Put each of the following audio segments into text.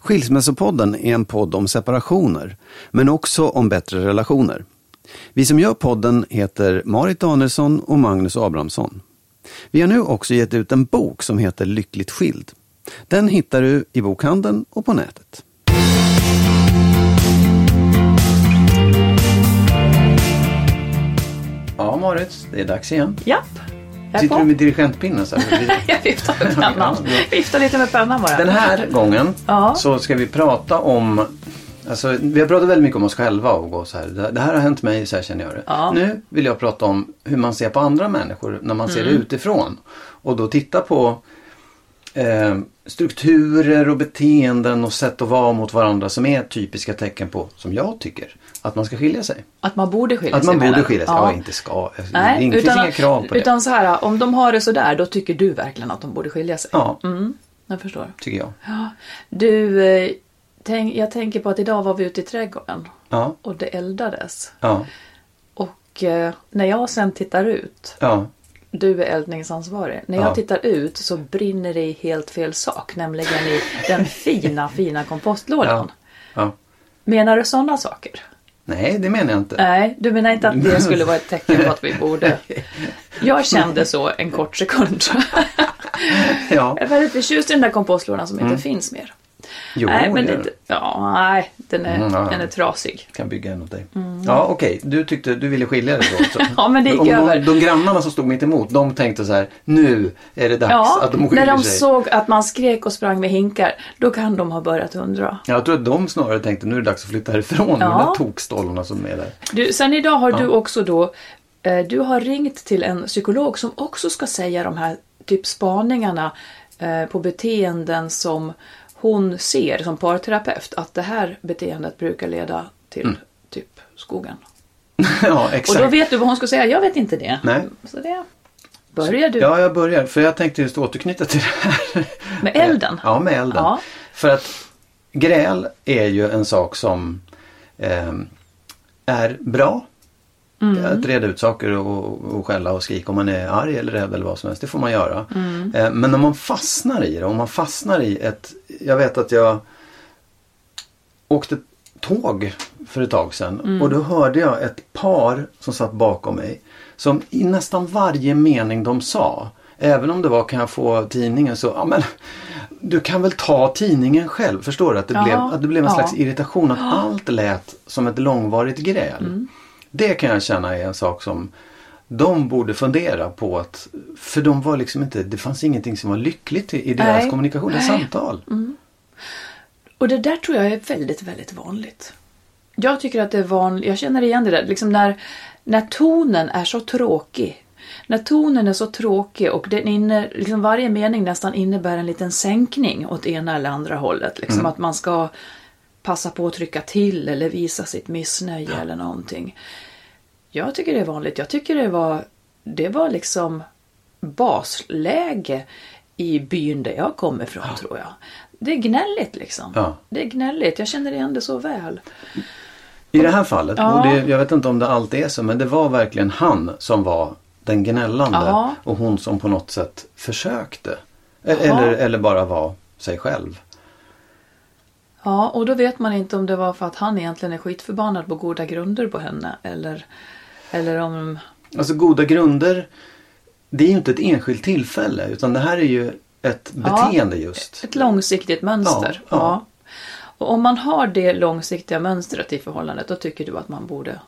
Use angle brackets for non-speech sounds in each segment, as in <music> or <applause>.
Skilsmässopodden är en podd om separationer, men också om bättre relationer. Vi som gör podden heter Marit Danielsson och Magnus Abrahamsson. Vi har nu också gett ut en bok som heter Lyckligt skild. Den hittar du i bokhandeln och på nätet. Ja, Marit, det är dags igen. Japp. Jag Sitter på. du med dirigentpinnen? Så? <laughs> Jag viftar med pennan. Viftar lite med pennan bara. Den här gången Ja. så ska vi prata om Alltså, vi har pratat väldigt mycket om oss själva och gå så här. Det, här har hänt mig, så här känner jag det. Ja. Nu vill jag prata om hur man ser på andra människor när man ser det Mm. utifrån. Och då titta på eh, strukturer och beteenden och sätt att vara mot varandra som är typiska tecken på, som jag tycker, att man ska skilja sig. Att man borde skilja Att sig man menar borde skilja sig. Ja, inte ska. Nej, det finns inga krav på det. Utan så här, om de har det sådär, då tycker du verkligen att de borde skilja sig. Ja, Mm, jag förstår. tycker jag. Ja. Du, eh, tänk, jag tänker på att idag var vi ute i trädgården Ja, och det eldades. ja, Och eh, när jag sen tittar ut, ja. Du är eldningsansvarig. När Ja. jag tittar ut så brinner det i helt fel sak, nämligen i den fina, <laughs> fina kompostlådan. Ja. ja. Menar du sådana saker? Nej, det menar jag inte. Nej, du menar inte att det skulle vara ett tecken på att vi borde... <laughs> Jag kände så en kort sekund. Ja. Jag är väldigt förtjust i den där kompostlådan som inte finns mer. Jo, nej, men det det, ja, nej, den är, Mm, ja, ja. den är trasig. kan bygga en åt dig. Ja okej, du tyckte du ville skilja dig då. <laughs> Ja, men det gick Om över. de, de grannarna som stod mitt emot, de tänkte så här, nu är det dags Ja, att de när skiljer de sig. såg att man skrek och sprang med hinkar, då kan de ha börjat undra. Jag tror att de snarare tänkte, nu är det dags att flytta härifrån Ja. de där tokstollarna som är där. Du, sen idag har du också då, eh, du har ringt till en psykolog som också ska säga de här typ spaningarna eh, på beteenden som hon ser som parterapeut, att det här beteendet brukar leda till Mm. typ skogen. <laughs> ja, Och exakt. då vet du vad hon ska säga, jag vet inte det. Nej. Så det börjar du Ja, jag börjar. För jag tänkte just återknyta till det här. <laughs> med elden. Ja, med elden. Ja. För att gräl är ju en sak som eh, är bra. Mm. Att reda ut saker och, och skälla och skrika om man är arg eller rädd eller vad som helst. Det får man göra. Mm. Eh, men om man fastnar i det, om man fastnar i ett... Jag vet att jag åkte tåg för ett tag sedan Mm. och då hörde jag ett par som satt bakom mig. Som i nästan varje mening de sa, även om det var kan jag få tidningen så, ja men du kan väl ta tidningen själv. Förstår du? Att det, Ja, blev, att det blev en ja. slags irritation. Att allt lät som ett långvarigt gräl. Mm. Det kan jag känna är en sak som de borde fundera på att För de var liksom inte, det fanns ingenting som var lyckligt i i deras Nej. kommunikation, deras samtal. Och det där tror jag är väldigt, väldigt vanligt. Jag tycker att det är vanligt, jag känner igen det där, liksom när, när tonen är så tråkig. När tonen är så tråkig och den inne, liksom varje mening nästan innebär en liten sänkning åt ena eller andra hållet. Liksom att man ska passa på att trycka till eller visa sitt missnöje eller någonting. Jag tycker det är vanligt. Jag tycker det var, det var liksom basläge i byn där jag kommer ifrån tror jag. Det är gnälligt liksom. Ja. Det är gnälligt. Jag känner igen det så väl. I det här fallet, Ja. och det, jag vet inte om det alltid är så, men det var verkligen han som var den gnällande Ja. och hon som på något sätt försökte. E- Ja. Eller, eller bara var sig själv. Ja, och då vet man inte om det var för att han egentligen är skitförbannad på goda grunder på henne. Eller, eller om... Alltså goda grunder, det är ju inte ett enskilt tillfälle utan det här är ju ett Ja. beteende just. Ett långsiktigt mönster. Ja, ja. Och om man har det långsiktiga mönstret i förhållandet då tycker du att man borde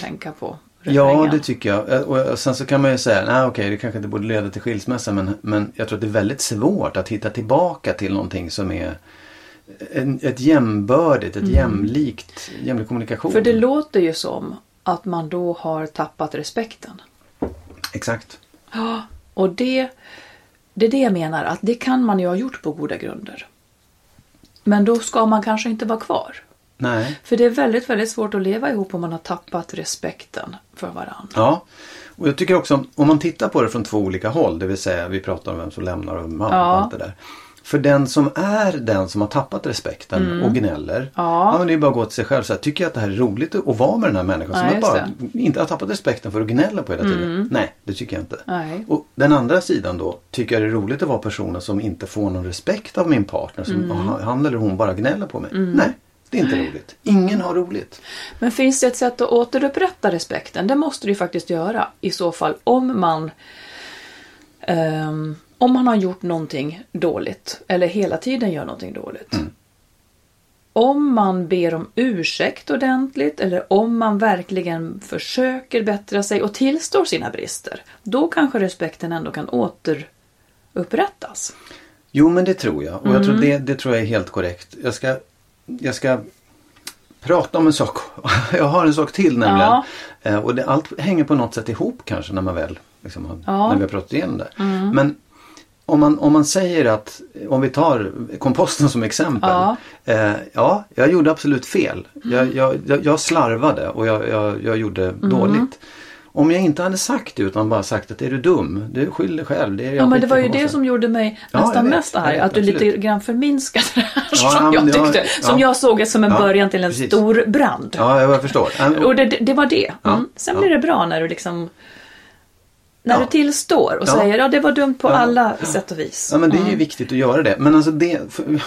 tänka på Ja, refrängen. det tycker jag. Eh, Och sen så kan man ju säga, nej okej, det kanske inte borde leda till skilsmässa men, men jag tror att det är väldigt svårt att hitta tillbaka till någonting som är en, ett jämbördigt, ett jämlikt, jämlik kommunikation. Mm. För det låter ju som att man då har tappat respekten. Exakt. Ja, <gasps> och det, det är det jag menar, att det kan man ju ha gjort på goda grunder. Men då ska man kanske inte vara kvar. Nej. För det är väldigt, väldigt svårt att leva ihop om man har tappat respekten för varandra. Ja. Och jag tycker också, om man tittar på det från två olika håll, det vill säga vi pratar om vem som lämnar och man Ja. och allt det där. För den som är den som har tappat respekten och gnäller. Mm. Ja. men det är bara att gå till sig själv och säga, tycker jag att det här är roligt att vara med den här människan Ja, som bara inte har tappat respekten för att gnälla på hela tiden. Nej, det tycker jag inte. Nej. Och den andra sidan då, tycker jag det är roligt att vara personen som inte får någon respekt av min partner. Som Mm. han eller hon bara gnäller på mig. Nej, det är inte roligt. Ingen har roligt. Men finns det ett sätt att återupprätta respekten? Det måste du ju faktiskt göra i så fall om man ehm, om man har gjort någonting dåligt eller hela tiden gör någonting dåligt. Om man ber om ursäkt ordentligt eller om man verkligen försöker bättra sig och tillstår sina brister. Då kanske respekten ändå kan återupprättas. Jo men det tror jag. Och jag Mm. tror det, det tror jag är helt korrekt. Jag ska, jag ska prata om en sak. <laughs> Jag har en sak till nämligen. Ja. Eh, och det, allt hänger på något sätt ihop kanske när man väl liksom, Ja. Mm. när vi har pratat igenom det. Men om man, om man säger att, om vi tar komposten som exempel. Ja. Eh, ja, jag gjorde absolut fel. Jag, jag, jag, jag slarvade och jag, jag, jag gjorde Mm. dåligt. Om jag inte hade sagt det utan bara sagt att är du dum, du skyller dig själv. Det är Ja, men det var ju det som gjorde mig Ja, nästan vet, mest arg. Att du absolut. lite grann förminskade det här Ja, som jag tyckte. Som ja. jag såg det som en Ja, början till en precis. stor brand. Ja, jag förstår. Och det, det var det. Mm. Sen blir det bra när du liksom när Ja. du tillstår och Ja. säger ja det var dumt på Ja. alla sätt och vis. Ja men det är ju viktigt att göra det. Men alltså det,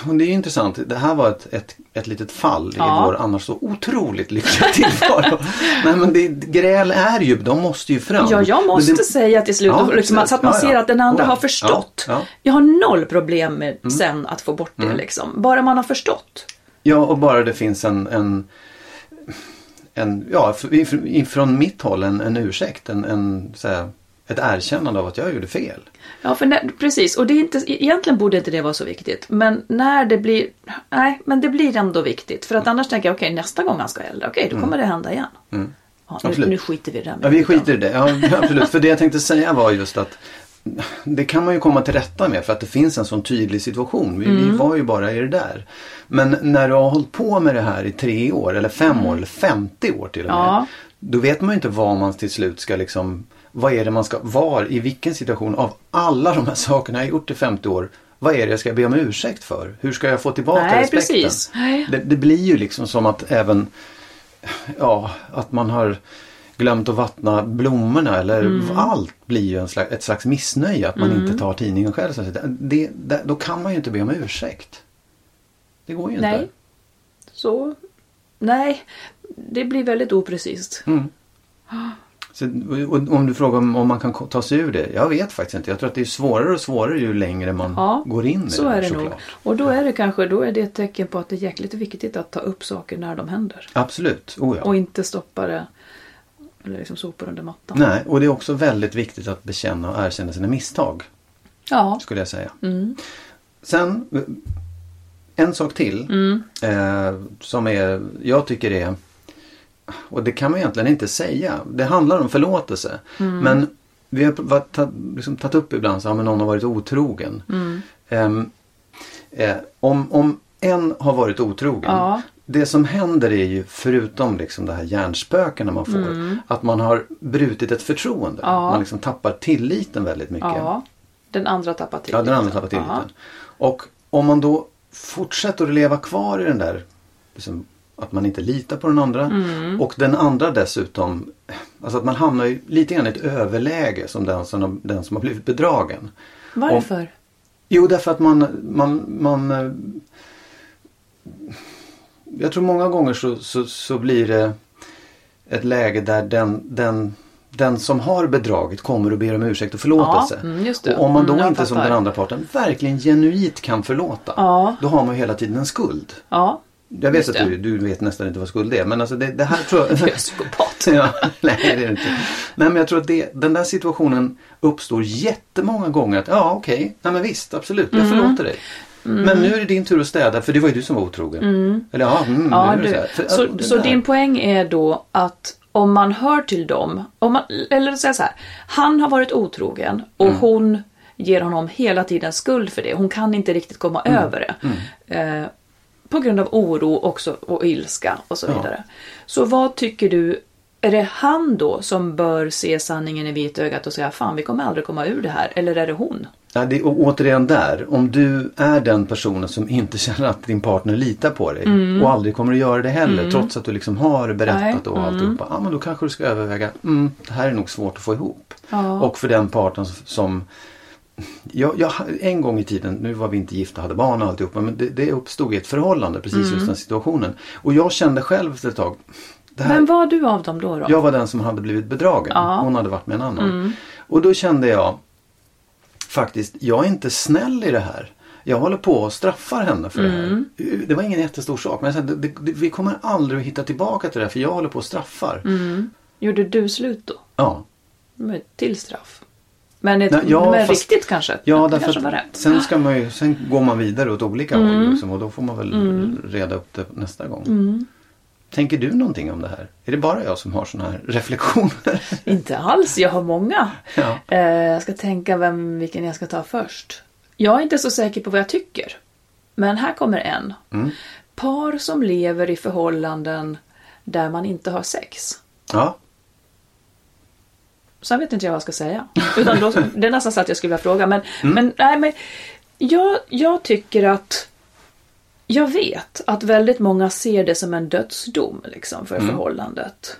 det är ju intressant. Det här var ett, ett, ett litet fall i vår annars så otroligt lyckliga <laughs> tillvaro. Nej men det, gräl är ju, de måste ju fram. Ja, jag måste det, säga till slut, liksom, så att man ser att den andra Oh, har förstått. Ja, ja. Jag har noll problem med sen att få bort det liksom. Bara man har förstått. Ja och bara det finns en, en, en ja f- ifrån mitt håll en, en ursäkt. En, en, så här, ett erkännande av att jag gjorde fel. Ja, för när, precis. Och det är inte, egentligen borde inte det vara så viktigt. Men när det blir, nej, men det blir ändå viktigt. För att annars tänker jag, okej nästa gång han ska elda, okej då kommer det hända igen. Ja, nu, nu skiter vi i det. Ja, vi skiter i det. Ja, absolut. För det jag tänkte säga var just att det kan man ju komma till rätta med för att det finns en sån tydlig situation. Vi, Mm. vi var ju bara i det där. Men när du har hållit på med det här i tre år eller fem år eller 50 år till och med. Mm. Ja. Då vet man ju inte vad man till slut ska liksom vad är det man ska, var, i vilken situation av alla de här sakerna jag har gjort i 50 år. Vad är det jag ska be om ursäkt för? Hur ska jag få tillbaka Nej, respekten? precis. Nej. Det, det blir ju liksom som att även ja, att man har glömt att vattna blommorna eller Mm. allt blir ju en slags, ett slags missnöje att man inte tar tidningen själv. Det, det, då kan man ju inte be om ursäkt. Det går ju inte. Nej. Så, nej. Det blir väldigt oprecist. Så, om du frågar om, man kan ta sig ur det. Jag vet faktiskt inte. Jag tror att det är svårare och svårare ju längre man Ja, går in i Så det. är det nog. Och då är det kanske då är det ett tecken på att det är jäkligt viktigt att ta upp saker när de händer. Absolut. Oh, ja. Och inte stoppa det eller liksom sopa under mattan. Nej, och det är också väldigt viktigt att bekänna och erkänna sina misstag. Ja. Skulle jag säga. Mm. Sen en sak till. Mm. Eh, som är, jag tycker är och det kan man egentligen inte säga. Det handlar om förlåtelse. Mm. Men vi har varit- liksom tagit upp ibland så har någon har varit otrogen. Mm. Ehm, eh, om, om en har varit otrogen. Ja. Det som händer är ju förutom liksom det här hjärnspökena man får. Att man har brutit ett förtroende. Mm. Ja. Man liksom tappar tilliten väldigt mycket. Ja. Den andra tappar tilliten. Ja, den andra tappar tilliten. Och om man då fortsätter att leva kvar i den där liksom, att man inte litar på den andra Mm. och den andra dessutom Alltså att man hamnar ju lite grann i ett överläge som den som, har- den som har blivit bedragen. Varför? Jo, därför att man, man, man eh, Jag tror många gånger så, så, så blir det ett läge där den, den, den som har bedragit kommer och ber om ursäkt och förlåtelse. Ja, mm. Och om man då Mm, inte som den andra parten verkligen genuint kan förlåta. Ja. Då har man ju hela tiden en skuld. Ja. Jag vet att du, du vet nästan inte vad skuld är men alltså det, det här tror jag... <laughs> Jag är psykopat. <laughs> ja, nej det är det inte. Nej men jag tror att det, den där situationen uppstår jättemånga gånger. Att ja okej, nej men visst absolut jag Mm. förlåter dig. Men nu är det din tur att städa för det var ju du som var otrogen. Eller ja, mm, Ja, du. så. För, Så, ja, det så där. din poäng är då att om man hör till dem, om man, eller säga så här, han har varit otrogen och Mm. hon ger honom hela tiden skuld för det. Hon kan inte riktigt komma Mm. över det. Eh, på grund av oro också och ilska och så Ja. vidare. Så vad tycker du, är det han då som bör se sanningen i vitögat och säga fan vi kommer aldrig komma ur det här, eller är det hon? Ja, det, och återigen där, om du är den personen som inte <laughs> känner att din partner litar på dig och aldrig kommer att göra det heller trots att du liksom har berättat Nej. och alltihopa. Ja, men då kanske du ska överväga, mm, det här är nog svårt att få ihop. Ja. Och för den parten som jag, jag, en gång i tiden, nu var vi inte gifta, hade barn och alltihopa, men det, det uppstod i ett förhållande, precis just den situationen. Och jag kände själv efter ett tag, här, Vem var du av dem då? då? jag var den som hade blivit bedragen. Ja. Mm. Hon hade varit med en annan. Och då kände jag faktiskt, jag är inte snäll i det här. Jag håller på och straffar henne för det här. Mm. Det var ingen jättestor sak men jag sa, det, det, vi kommer aldrig att hitta tillbaka till det här för jag håller på och straffar. Mm. Gjorde du slut då? Ja. Med till straff? Men, ett, Nej, ja, men fast- riktigt kanske? Ja, därför kanske var rätt. sen, ska man ju, sen går man vidare åt olika Mm. håll liksom, och då får man väl reda upp det nästa gång. Tänker du någonting om det här? Är det bara jag som har sådana här reflektioner? <laughs> Inte alls, jag har många. Ja. Eh, jag ska tänka vem, vilken jag ska ta först. Jag är inte så säker på vad jag tycker. Men här kommer en. Mm. Par som lever i förhållanden där man inte har sex. ja. Sen vet inte jag vad jag ska säga. Utan då, det är nästan så att jag skulle vilja fråga. Men, Mm. men, nej, men jag, jag tycker att jag vet att väldigt många ser det som en dödsdom liksom, för förhållandet.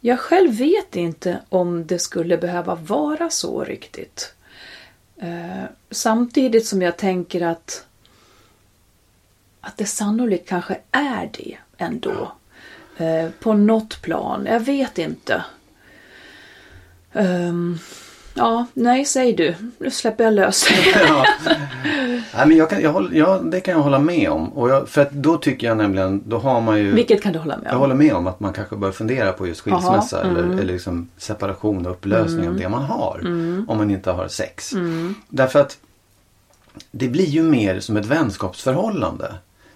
Jag själv vet inte om det skulle behöva vara så riktigt. Eh, samtidigt som jag tänker att att det sannolikt kanske är det ändå. Eh, på något plan. Jag vet inte. Ehm, ja, nej, säg du. Nu släpper jag lös. <laughs> ja. Nej, men jag kan, jag håller, ja, det kan jag hålla med om. Och jag, för att då tycker jag nämligen, då har man ju... Vilket kan du hålla med Jag om? håller med om att man kanske bör fundera på just skilsmässa Jaha, eller, mm. eller liksom separation och upplösning av det man har. Om man inte har sex. Mm. Därför att det blir ju mer som ett vänskapsförhållande.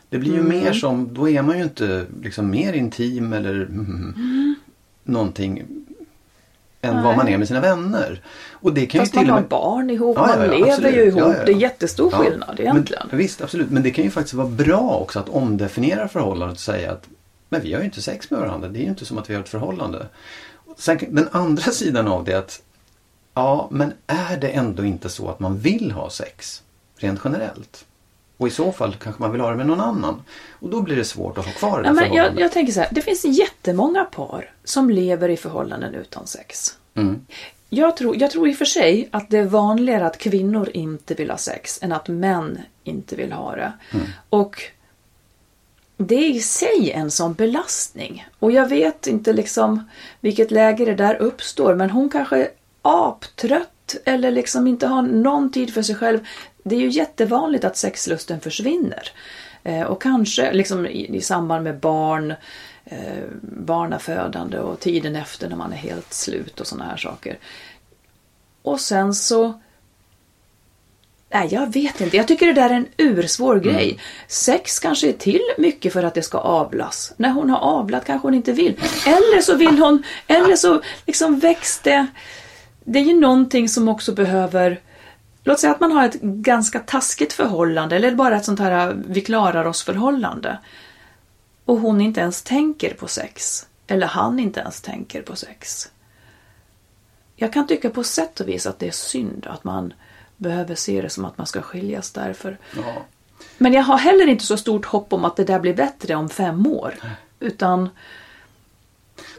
Det blir ju Mm. mer som, då är man ju inte liksom mer intim eller mm, någonting än vad man är med sina vänner. Och det kan Fast ju till man har med... barn ihop, Ja, ja, man ja, lever absolut. ju ihop. Ja, ja, ja. Det är jättestor Ja, skillnad egentligen. Men, visst, absolut. Men det kan ju faktiskt vara bra också att omdefiniera förhållandet och säga att men vi har ju inte sex med varandra. Det är ju inte som att vi har ett förhållande. Sen, den andra <laughs> sidan av det är att ja, men är det ändå inte så att man vill ha sex rent generellt? Och i så fall kanske man vill ha det med någon annan. Och då blir det svårt att ha kvar det Ja, men jag, jag tänker så här, det finns jättemånga par som lever i förhållanden utan sex. Mm. Jag tror, jag tror i och för sig att det är vanligare att kvinnor inte vill ha sex än att män inte vill ha det. Mm. Och det är i sig en sån belastning. Och jag vet inte liksom vilket läge det där uppstår men hon kanske är aptrött eller liksom inte har någon tid för sig själv. Det är ju jättevanligt att sexlusten försvinner. Eh, och kanske liksom i, i samband med barn, eh, barnafödande och tiden efter när man är helt slut och såna här saker. Och sen så Nej, jag vet inte. Jag tycker det där är en ursvår grej. Sex kanske är till mycket för att det ska avlas. När hon har avlat kanske hon inte vill. Eller så vill hon, eller så liksom väcks det. Det är ju någonting som också behöver Låt säga att man har ett ganska taskigt förhållande eller bara ett sånt här vi klarar oss förhållande. Och hon inte ens tänker på sex. Eller han inte ens tänker på sex. Jag kan tycka på sätt och vis att det är synd att man behöver se det som att man ska skiljas därför. Ja. Men jag har heller inte så stort hopp om att det där blir bättre om fem år. Utan,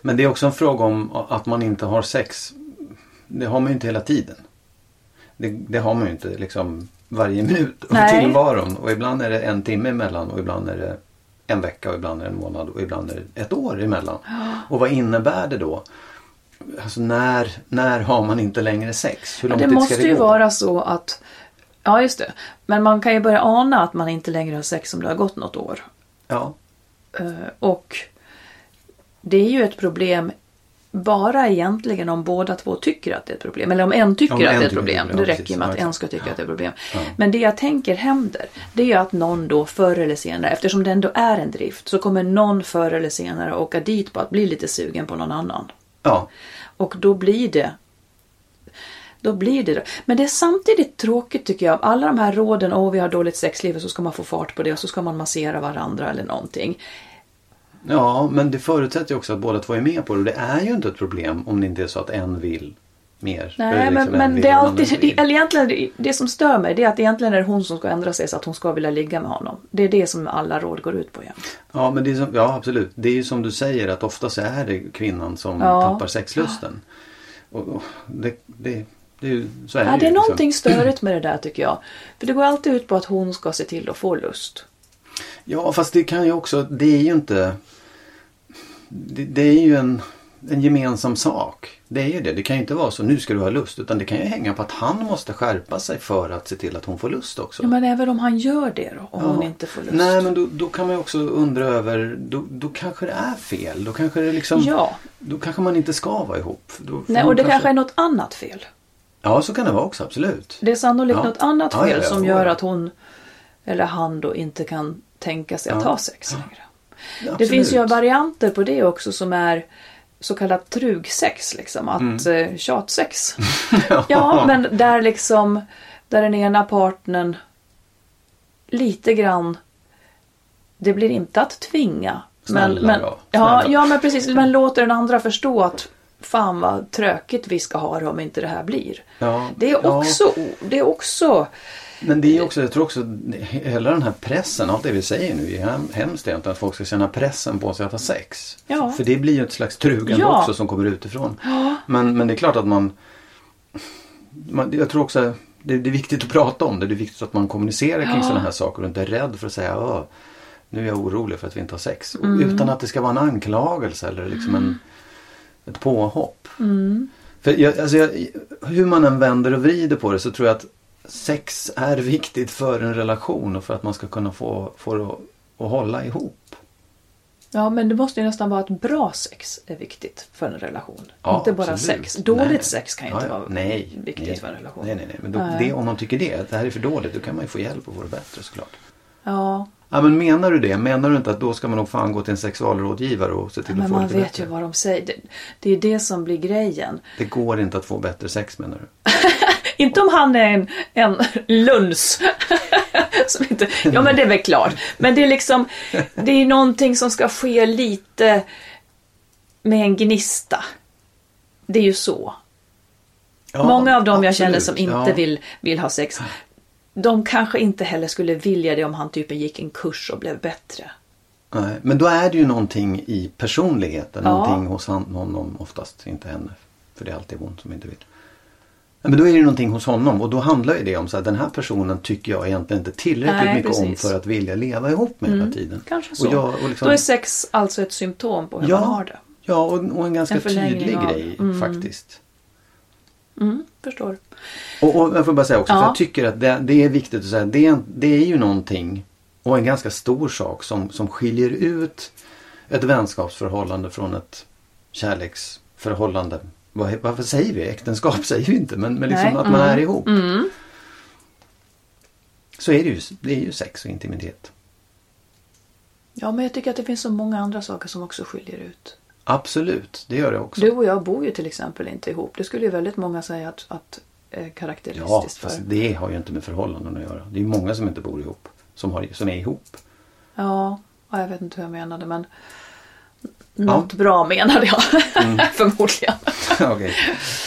Men det är också en fråga om att man inte har sex. Det har man ju inte hela tiden. Det, det har man ju inte liksom varje minut av tillvaron. Och ibland är det en timme emellan och ibland är det en vecka och ibland är det en månad och ibland är det ett år emellan. Och vad innebär det då? Alltså när, när har man inte längre sex? Hur lång det tid måste ska det ju gå? vara så att, ja just det. Men man kan ju börja ana att man inte längre har sex om det har gått något år. Ja, Eh, Och det är ju ett problem bara egentligen om båda två tycker att det är ett problem. Eller om en tycker Om att en det är ett problem. det, ja, Det räcker precis. med att Ja, en ska tycka att det är ett problem. Ja. Men det jag tänker händer, det är ju att någon då förr eller senare, eftersom det ändå är en drift, så kommer någon förr eller senare åka dit på att bli lite sugen på någon annan. ja. Och då blir det då blir det Men det är samtidigt tråkigt tycker jag. Alla de här råden, åh vi har dåligt sexliv och så ska man få fart på det och så ska man massera varandra eller någonting. Ja, men det förutsätter ju också att båda två är med på det. Det är ju inte ett problem om det inte är så att en vill mer. Nej, men, liksom en men vill det är alltid, eller egentligen, det, som stör mig det är att egentligen är det hon som ska ändra sig så att hon ska vilja ligga med honom. Det är det som alla råd går ut på jämt. Ja, men det är som, ja, absolut. Det är ju som du säger att oftast är det kvinnan som Ja. tappar sexlusten. Och, och det, det, det är ju, så är Ja, det det ju är liksom. någonting störigt med det där tycker jag. För det går alltid ut på att hon ska se till att få lust. Ja, fast det kan ju också, det är ju inte... Det, det är ju en, en gemensam sak. Det är ju det. Det kan ju inte vara så, nu ska du ha lust. Utan det kan ju hänga på att han måste skärpa sig för att se till att hon får lust också. Ja, men även om han gör det då, om Ja. hon inte får lust. Nej men då, då kan man ju också undra över, då, då kanske det är fel. Då kanske det liksom, Ja. då kanske man inte ska vara ihop. Då, Nej, och det kanske är något annat fel. Ja så kan det vara också, absolut. Det är sannolikt Ja. något annat fel ja, som gör att hon eller han då inte kan tänka sig att ha sex längre. Ja, Det finns ju absolut. varianter på det också som är så kallat trugsex, liksom. Att Mm. eh, tjatsex. <laughs> ja, men där liksom där den ena partnern lite grann det blir inte att tvinga. Men, Snälla men, då, ja, snälla. ja, men precis. Men låter den andra förstå att fan vad tråkigt vi ska ha det om inte det här blir. Ja, Det är ja. också, det är också Men det är också, jag tror också, hela den här pressen, allt det vi säger nu är hem- hemskt egentligen. Att folk ska känna pressen på sig att ha sex. Ja. För det blir ju ett slags trugande Ja. också som kommer utifrån. Men, men det är klart att man, man jag tror också det, det är viktigt att prata om det. Det är viktigt att man kommunicerar kring Ja. sådana här saker och inte är rädd för att säga Åh, nu är jag orolig för att vi inte har sex. Mm. Utan att det ska vara en anklagelse eller liksom en, ett påhopp. Mm. För jag, alltså jag, hur man än vänder och vrider på det så tror jag att sex är viktigt för en relation och för att man ska kunna få, få det att, att hålla ihop. Ja, men det måste ju nästan vara att bra sex är viktigt för en relation. Ja, inte bara absolut. sex. Dåligt Nej. sex kan ju Ja, inte ja. vara nej, viktigt nej, för en relation. Nej, nej, nej. Men då, Nej. Det, om man tycker det, att det här är för dåligt, då kan man ju få hjälp och få det bättre såklart. Ja, Ja, men menar du det? Menar du inte att då ska man nog fan gå till en sexualrådgivare och se till men att få man lite vet bättre? ju vad de säger. Det, det är det som blir grejen. Det går inte att få bättre sex menar du? <laughs> Inte om han är en, en luns. <laughs> som inte, ja men det är väl klart. Men det är liksom, det är någonting som ska ske lite med en gnista. Det är ju så. Ja, Många av dem jag känner absolut. som inte Ja. vill, vill ha sex, de kanske inte heller skulle vilja det om han typen gick en kurs och blev bättre. Nej, men då är det ju någonting i personligheten. Ja. Någonting hos honom oftast, inte henne. För det är alltid hon som inte vill. Ja, Men då är det någonting hos honom och då handlar ju det om så att den här personen tycker jag egentligen inte tillräckligt Nej, mycket om precis. Mm. för att vilja leva ihop med hela tiden. Kanske så. Och jag, och liksom, Då är sex alltså ett symptom på hur man har det. ja och, och en ganska En tydlig av- grej mm. faktiskt. Mm, förstår. Och, och jag får bara säga också, Ja. för jag tycker att det, det är viktigt att säga, det det är ju någonting och en ganska stor sak som, som skiljer ut ett vänskapsförhållande från ett kärleksförhållande. Vad, varför säger vi äktenskap? <laughs> säger vi inte, men, men liksom Nej, att man mm, är ihop. Mm. Så är det ju, det är ju sex och intimitet. Ja, men jag tycker att det finns så många andra saker som också skiljer ut. Absolut, det gör det också. Du och jag bor ju till exempel inte ihop. Det skulle ju väldigt många säga att, att är ja, karaktäristiskt fast för. det har ju inte med förhållanden att göra. Det är ju många som inte bor ihop. Som, har, som är ihop. Ja, ja, jag vet inte hur jag menade men något bra menade jag <laughs> förmodligen. <laughs> Okej.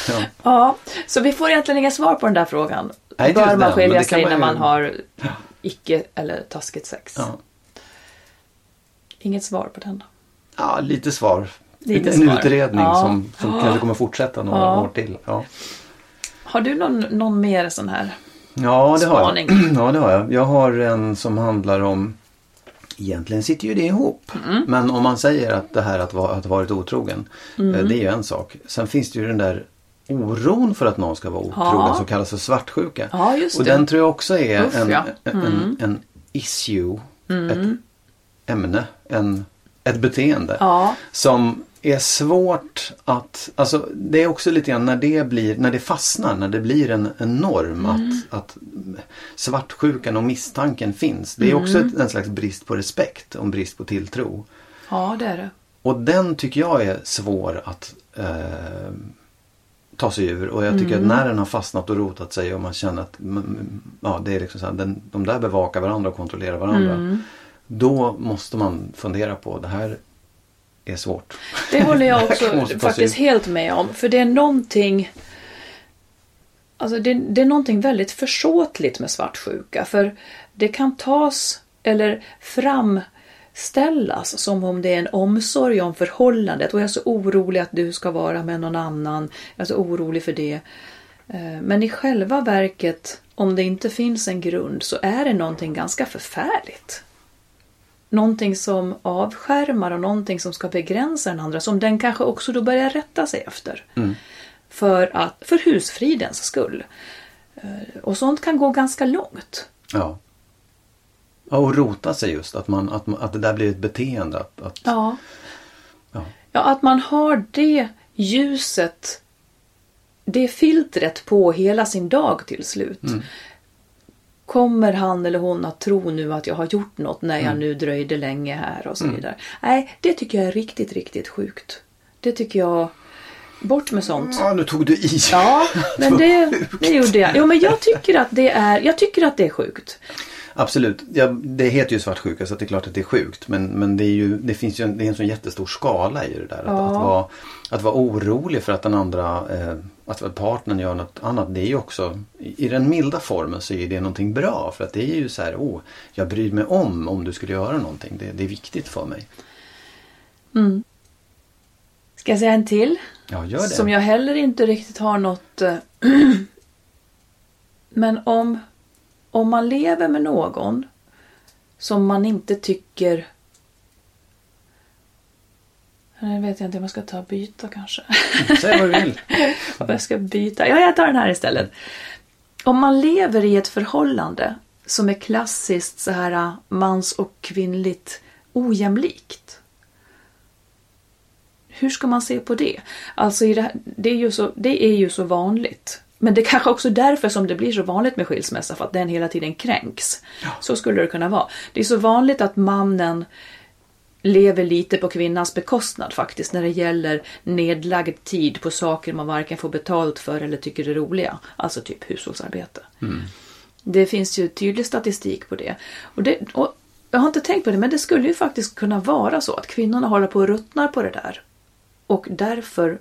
Ja. Ja, så vi får egentligen inga svar på den där frågan. Nej, bör man skilja sig man när ju- man har icke eller taskigt sex. Ja. Inget svar på den då. Ja, lite svar. Lite en svar. utredning Ja. som, som kanske kommer fortsätta några Ja. år till. Ja, Har du någon, någon mer sån här? ja det har jag. Spaning. <clears throat> Ja, det har jag. Jag har en som handlar om Egentligen sitter ju det ihop. Mm. Men om man säger att det här att, va- att varit otrogen. Mm. eh, Det är ju en sak. Sen finns det ju den där oron för att någon ska vara otrogen Ja. som kallas för svartsjuka. Ja, Och den tror jag också är Uff, en, ja. Mm. en, en issue. Ett ämne. En, ett beteende. Som är svårt att, alltså det är också lite grann när det blir, när det fastnar, när det blir en, en norm att, att svartsjukan och misstanken finns. Det är också ett, en slags brist på respekt och en brist på tilltro. Ja, det är det. Och den tycker jag är svår att eh, ta sig ur. Och jag tycker att när den har fastnat och rotat sig och man känner att mm, ja, det är liksom så här, den, de där bevakar varandra och kontrollerar varandra. Då måste man fundera på det här är svårt. Det håller jag <laughs> också faktiskt helt med om. För det är någonting Alltså det, det är någonting väldigt försåtligt med svartsjuka. För det kan tas eller framställas som om det är en omsorg om förhållandet. Och jag är så orolig att du ska vara med någon annan. Jag är så orolig för det. Eh, Men i själva verket, om det inte finns en grund, så är det någonting ganska förfärligt. Någonting som avskärmar och någonting som ska begränsa den andra. Som den kanske också då börjar rätta sig efter. För, att, för husfridens skull. Eh, Och sånt kan gå ganska långt. Ja. ja och rota sig just. Att, man, att, att det där blir ett beteende. Att, att, Ja. Ja. Ja, att man har det ljuset, det filtret på hela sin dag till slut. Kommer han eller hon att tro nu att jag har gjort något när jag nu dröjde länge här och så vidare. Nej, det tycker jag är riktigt, riktigt sjukt. Det tycker jag, bort med sånt. Ja, nu tog du i. Ja, men <laughs> det, det gjorde jag. Jo, men jag tycker att det är, jag tycker att det är sjukt. Absolut. Ja, det heter ju svartsjuka så det är klart att det är sjukt. Men, men det, är ju, det finns ju en, det är en sån jättestor skala i det där. Att, Ja. att, vara, att vara orolig för att den andra, eh, att partnern gör något annat. Det är ju också, i den milda formen så är det någonting bra. För att det är ju så här, oh, jag bryr mig om om du skulle göra någonting. Det, det är viktigt för mig. Ska jag säga en till? Ja, gör det. Som jag heller inte riktigt har något... eh, <clears throat> Men om, om man lever med någon som man inte tycker... Nu vet jag inte om jag ska ta och byta kanske. <laughs> Säg vad du vill. Jag ska byta. Ja, jag tar den här istället. Om man lever i ett förhållande som är klassiskt så här äh, mans och kvinnligt ojämlikt. Hur ska man se på det? Alltså i det, här, det, är ju så, det är ju så vanligt. Men det är kanske också därför som det blir så vanligt med skilsmässa, för att den hela tiden kränks. Så skulle det kunna vara. Det är så vanligt att mannen lever lite på kvinnans bekostnad faktiskt när det gäller nedlagd tid på saker man varken får betalt för eller tycker är roliga. Alltså typ hushållsarbete. Det finns ju tydlig statistik på det. Och det och jag har inte tänkt på det men det skulle ju faktiskt kunna vara så att kvinnorna håller på och ruttnar på det där. Och därför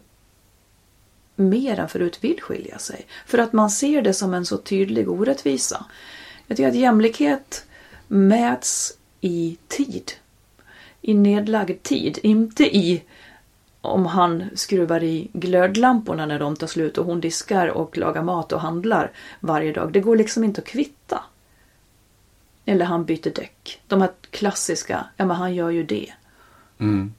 mer än förut vill skilja sig. För att man ser det som en så tydlig orättvisa. Jag tycker att jämlikhet mäts i tid. I nedlagd tid, inte i om han skruvar i glödlamporna när de tar slut och hon diskar och lagar mat och handlar varje dag. Det går liksom inte att kvitta. Eller han byter däck. De här klassiska, ja men han gör ju det. Mm.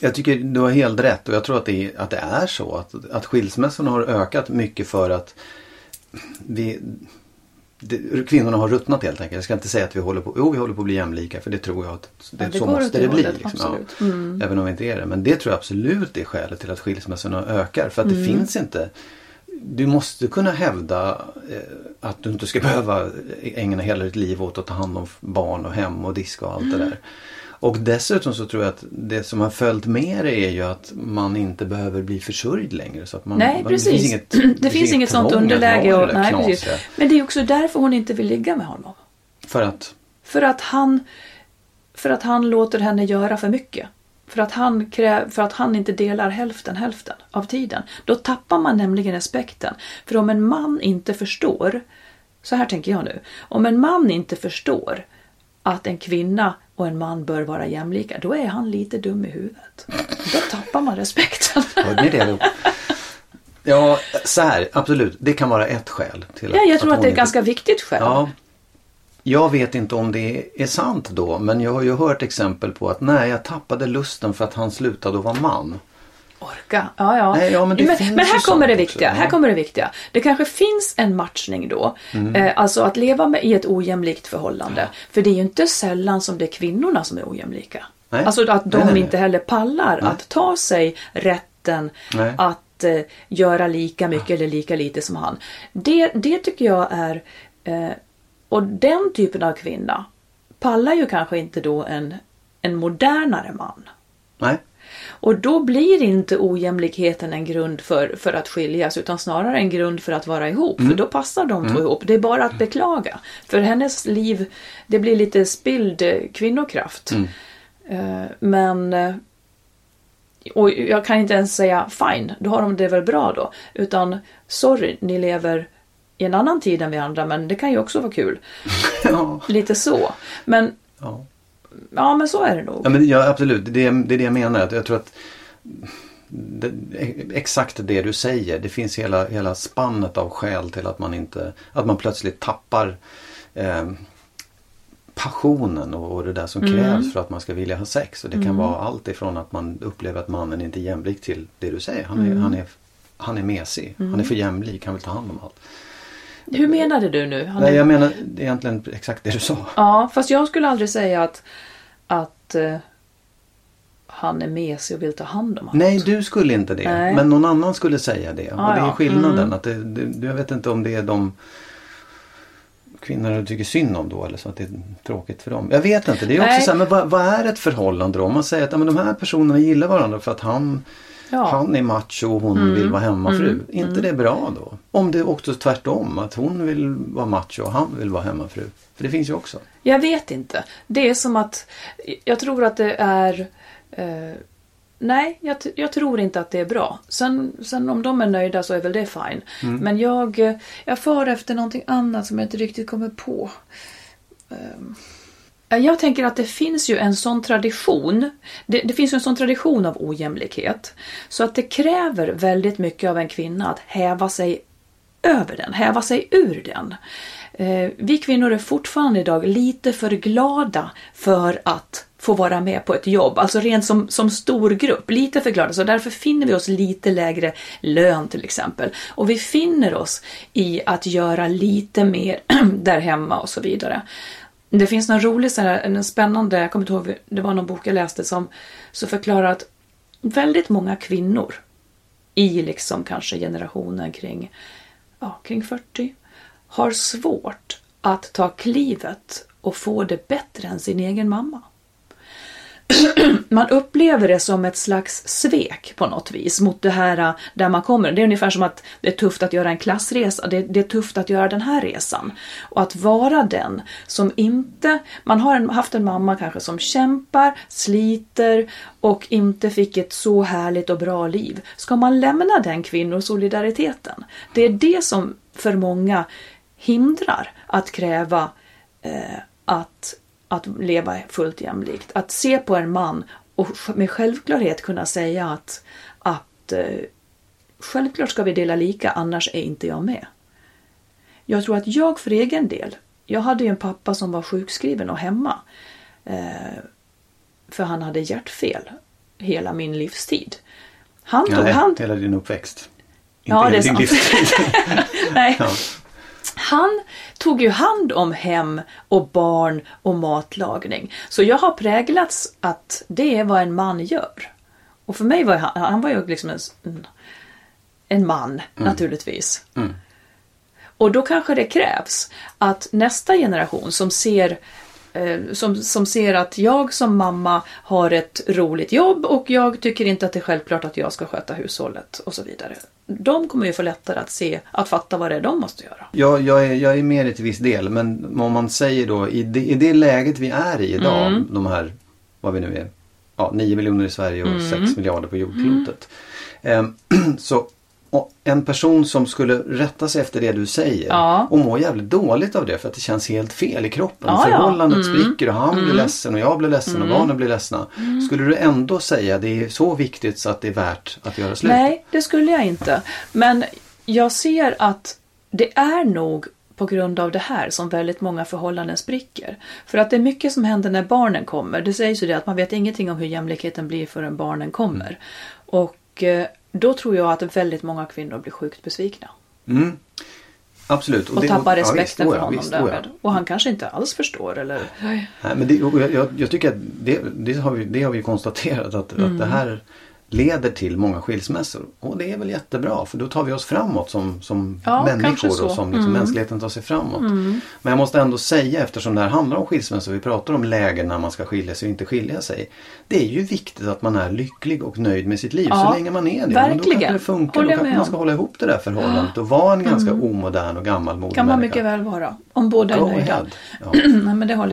Jag tycker du har helt rätt och jag tror att det är, att det är så. Att, att skilsmässorna har ökat mycket för att vi, det, kvinnorna har ruttnat helt enkelt. Jag ska inte säga att vi håller på, jo, vi håller på att bli jämlika för det tror jag att det, Ja, det så måste det bli. Liksom, ja. Mm. Även om vi inte är det. Men det tror jag absolut är skälet till att skilsmässorna ökar. För att Mm. det finns inte du måste kunna hävda eh, att du inte ska behöva ägna hela ditt liv åt att ta hand om barn och hem och diska och allt Mm. det där. Och dessutom så tror jag att det som har följt med det är ju att man inte behöver bli försörjd längre. Så att man, Nej, man, precis. Det finns inget, <clears throat> det finns inget sånt underläge. Och, det nej, precis. Men det är också därför hon inte vill ligga med honom. För att, För att han, för att han låter henne göra för mycket. För att, han kräv, för att han inte delar hälften hälften av tiden. Då tappar man nämligen respekten. För om en man inte förstår så här tänker jag nu. Om en man inte förstår att en kvinna och en man bör vara jämlika, då är han lite dum i huvudet. Då tappar man respekten. Hörde ni det allihop? Ja, så här, absolut. Det kan vara ett skäl. Till Ja, jag tror att det är ett inte- ganska viktigt skäl. Ja. Jag vet inte om det är sant då, men jag har ju hört exempel på att nej, jag tappade lusten för att han slutade att vara man. Orka. Ja, ja. Nej, ja, men men, men här kommer det viktiga. också, Här ja. kommer det viktiga. Det kanske finns en matchning då. Mm. Eh, alltså att leva med, i ett ojämlikt förhållande. För det är ju inte sällan som det är kvinnorna som är ojämlika. Nej. Alltså att de Nej, inte heller pallar att ta sig rätten att eh, göra lika mycket eller lika lite som han. Det, det tycker jag är... Eh, och den typen av kvinna pallar ju kanske inte då en, en modernare man. Nej, Och då blir inte ojämlikheten en grund för, för att skiljas utan snarare en grund för att vara ihop. För då passar de två ihop. Det är bara att beklaga. För hennes liv, det blir lite spilld eh, kvinnokraft. Eh, Men... eh, Och jag kan inte ens säga fine, då har de det väl bra då. Utan sorry, ni lever i en annan tid än vi andra men det kan ju också vara kul. <laughs> ja. Lite så. Men ja. Ja, men så är det nog. ja men ja, absolut. Det är, det är det jag menar. Att Jag tror att det, exakt det du säger. Det finns hela, hela spannet av skäl till att man inte, att man plötsligt tappar eh, passionen och, och det där som Mm. krävs för att man ska vilja ha sex. Och det kan vara allt ifrån att man upplever att mannen inte är jämlik till det du säger. Han är, Mm. han är, han är mesig. Han är för jämlik. Han vill ta hand om allt. Hur menade du nu? Han Nej, jag menar egentligen exakt det du sa. Ja, fast jag skulle aldrig säga att, att eh, han är mesig och vill ta hand om allt. Nej, du skulle inte det. Nej. Men någon annan skulle säga det. och Ja, det är skillnaden. Mm. Att det, det, jag vet inte om det är de kvinnor du tycker synd om då eller så att det är tråkigt för dem. Jag vet inte. Det är också Nej. så här, men vad, vad är ett förhållande då? Om man säger att ja, men de här personerna gillar varandra för att han, Ja. Mm. han är macho och hon vill vara hemmafru. inte det bra då? Om det också är tvärtom. Att hon vill vara macho och han vill vara hemmafru. För det finns ju också. Jag vet inte. Det är som att, jag tror att det är eh, Nej, jag, jag tror inte att det är bra. Sen, sen om de är nöjda så är väl det fine. Men jag, jag far efter någonting annat som jag inte riktigt kommer på. Ehm, Eh, jag tänker att det finns ju en sån tradition. Det, det finns ju en sån tradition av ojämlikhet. Så att det kräver väldigt mycket av en kvinna att häva sig över den, häva sig ur den. Eh, vi kvinnor är fortfarande idag lite för glada för att få vara med på ett jobb, alltså rent som, som stor grupp, lite för glada. Så därför finner vi oss lite lägre lön till exempel. Och vi finner oss i att göra lite mer <clears throat> där hemma och så vidare. Det finns någon rolig, så här, en spännande, jag kommer inte ihåg, det var någon bok jag läste som så förklarar att väldigt många kvinnor i liksom kanske generationen kring, ja, kring 40 har svårt att ta klivet och få det bättre än sin egen mamma. <clears throat> Man upplever det som ett slags svek på något vis mot det här äh, där man kommer. Det är ungefär som att det är tufft att göra en klassresa. Det, det är tufft att göra den här resan. Och att vara den som inte... Man har en, haft en mamma kanske som kämpar, sliter och inte fick ett så härligt och bra liv. Ska man lämna den kvinnosolidariteten? Det är det som för många hindrar att kräva eh, att, att leva fullt jämlikt. Att se på en man och med självklarhet kunna säga att, att eh, självklart ska vi dela lika, annars är inte jag med. Jag tror att jag för egen del, jag hade ju en pappa som var sjukskriven och hemma. Eh, för han hade hjärtfel hela min livstid. Han tog Nej, hand hela din uppväxt. Ja, Inte det är hela din sant. livstid. <laughs> Nej. Ja. Han tog ju hand om hem och barn och matlagning. Så jag har präglats att det är vad en man gör. Och för mig var han, han var ju liksom en, en- man naturligtvis. Mm. Och då kanske det krävs att nästa generation som ser som, som ser att jag som mamma har ett roligt jobb och jag tycker inte att det är självklart att jag ska sköta hushållet och så vidare. De kommer ju få lättare att se, att fatta vad det är de måste göra. Jag, jag, är, jag är med i till viss del men om man säger då i det, i det läget vi är i idag, Mm. de här, vad vi nu är, ja, 9 miljoner i Sverige och Mm. 6 miljarder på jordklotet. Ehm, <clears throat> så en person som skulle rätta sig efter det du säger Ja. och må jävligt dåligt av det för att det känns helt fel i kroppen. Ja, ja. Förhållandet Mm. spricker och han blir ledsen och jag blir ledsen och barnen blir ledsna. Mm. Skulle du ändå säga det är så viktigt så att det är värt att göra slut? Nej, det skulle jag inte. Men jag ser att det är nog på grund av det här som väldigt många förhållanden spricker. För att det är mycket som händer när barnen kommer. Det sägs ju det att man vet ingenting om hur jämlikheten blir förrän barnen kommer. Och eh, då tror jag att väldigt många kvinnor blir sjukt besvikna. Mm. Absolut. Och det- tappar respekten visst, för ja, honom visst, oh ja. därmed. Och han kanske inte alls förstår eller... Nej, men det, och jag, jag, tycker att det, det, har vi, det har vi konstaterat att, att Mm. det här leder till många skilsmässor. Och det är väl jättebra för då tar vi oss framåt som, som Ja, människor och som liksom Mm. mänskligheten tar sig framåt. Men jag måste ändå säga eftersom det här handlar om skilsmässor, vi pratar om lägen när man ska skilja sig och inte skilja sig. Det är ju viktigt att man är lycklig och nöjd med sitt liv Ja, så länge man är det. Men då verkligen. kanske det funkar, då kanske man ska hålla ihop det där förhållandet och vara en ganska omodern och gammalmodig Kan man människa. mycket väl vara. Om båda är nöjda. Ja. <clears throat> Nej, men det håller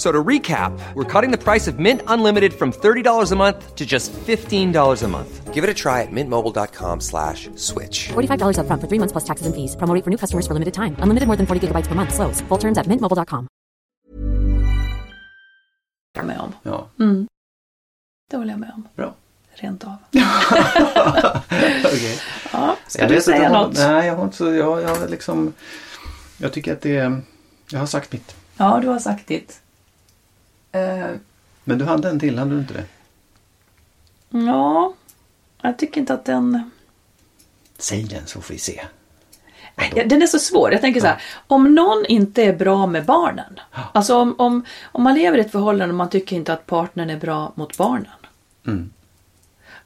F- So to recap, we're cutting the price of Mint Unlimited from $30 a month to just $15 a month. Give it a try at mintmobile.com slash switch. $45 upfront for three months plus taxes and fees. Promo for new customers for limited time. Unlimited more than 40 gigabytes per month. Slows. Full terms at mintmobile.com. med om. Ja, mm. Det håller jag med om. bra. Rent av. <laughs> Okej. Ja, ska Jag du vet säga inte, jag har- något? Nej, jag har inte så, jag, jag har liksom Jag tycker att det är, Jag har sagt mitt. Ja, du har sagt ditt. Eh, Men du hade en till, hade du inte det? ja, jag tycker inte att den... Säg den så får vi se. Ja, Den är så svår. Jag tänker så här, om någon inte är bra med barnen. Alltså om, om, om man lever i ett förhållande och man tycker inte att partnern är bra mot barnen. Mm.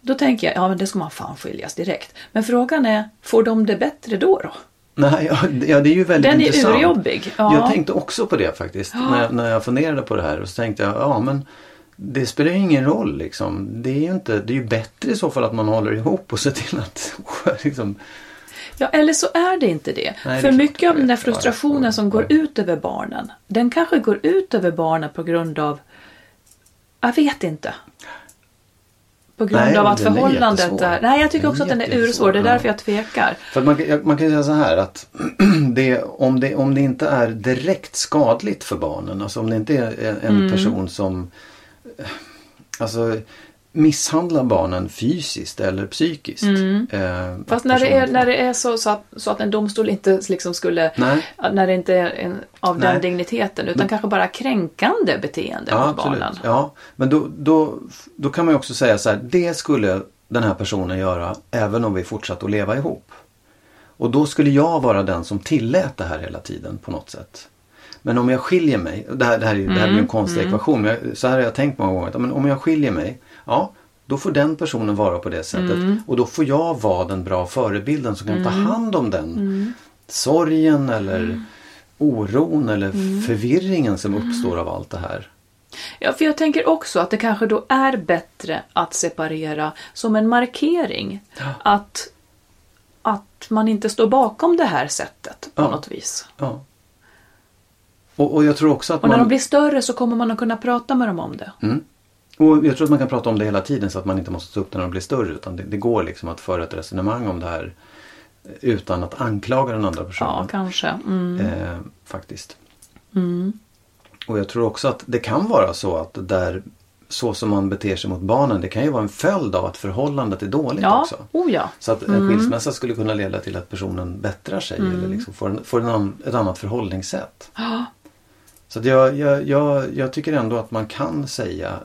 Då tänker jag, ja men det ska man fan skiljas direkt. Men frågan är, får de det bättre då? då? Nej, ja, det- ja, det är ju väldigt Den är intressant. urjobbig. Ja. Jag tänkte också på det faktiskt. När, jag, när jag funderade på det här. Och så tänkte jag, ja men det spelar ju ingen roll liksom. Det är ju inte, det är ju bättre i så fall att man håller ihop och ser till att <laughs> liksom, Ja, eller så är det inte det. Nej, det är För klart mycket av det den där är. Ja, frustrationen som går ut över barnen, den kanske går ut över barnen på grund av... Jag vet inte. På grund Nej, av att är förhållandet jättesvår. är... Nej, jag tycker är också att den är ursvår. Det är därför jag tvekar. För man, kan- man kan säga så här att <clears throat> det, om, det, om det inte är direkt skadligt för barnen, alltså om det inte är en, Mm. person som alltså, misshandlar barnen fysiskt eller psykiskt. Eh, Mm. Fast att när det är, när det är så, så, att, så att en domstol inte liksom skulle... Nej. När det inte är en, av den Nej. digniteten utan kanske bara kränkande beteende Ja, mot absolut. barnen. Ja, men då, då, då kan man ju också säga så här, det skulle den här personen göra även om vi fortsatte att leva ihop. Och då skulle jag vara den som tillät det här hela tiden på något sätt. Men om jag skiljer mig, det här, det här, är- det här blir Mm, en konstig ekvation, men jag, så här har jag tänkt många gånger. Men om jag skiljer mig, ja då får den personen vara på det sättet. Mm. Och då får jag vara den bra förebilden som kan ta hand om den Mm. sorgen eller oron eller Mm. förvirringen som uppstår av allt det här. Ja, för jag tänker också att det kanske då är bättre att separera som en markering. Att, att man inte står bakom det här sättet på Ja. något vis. Ja. Och, och jag tror också att Och när man... de blir större så kommer man att kunna prata med dem om det. Och jag tror att man kan prata om det hela tiden så att man inte måste ta upp det när de blir större. Utan det, det går liksom att föra ett resonemang om det här utan att anklaga den andra personen. Ja, kanske. Mm. Eh, faktiskt. Och jag tror också att det kan vara så att där så som man beter sig mot barnen det kan ju vara en följd av att förhållandet är dåligt Ja, också. oh ja. Så att en skilsmässa skulle kunna leda till att personen bättrar sig eller liksom får, en, får en ett annat förhållningssätt. Så att jag, jag, jag, jag tycker ändå att man kan säga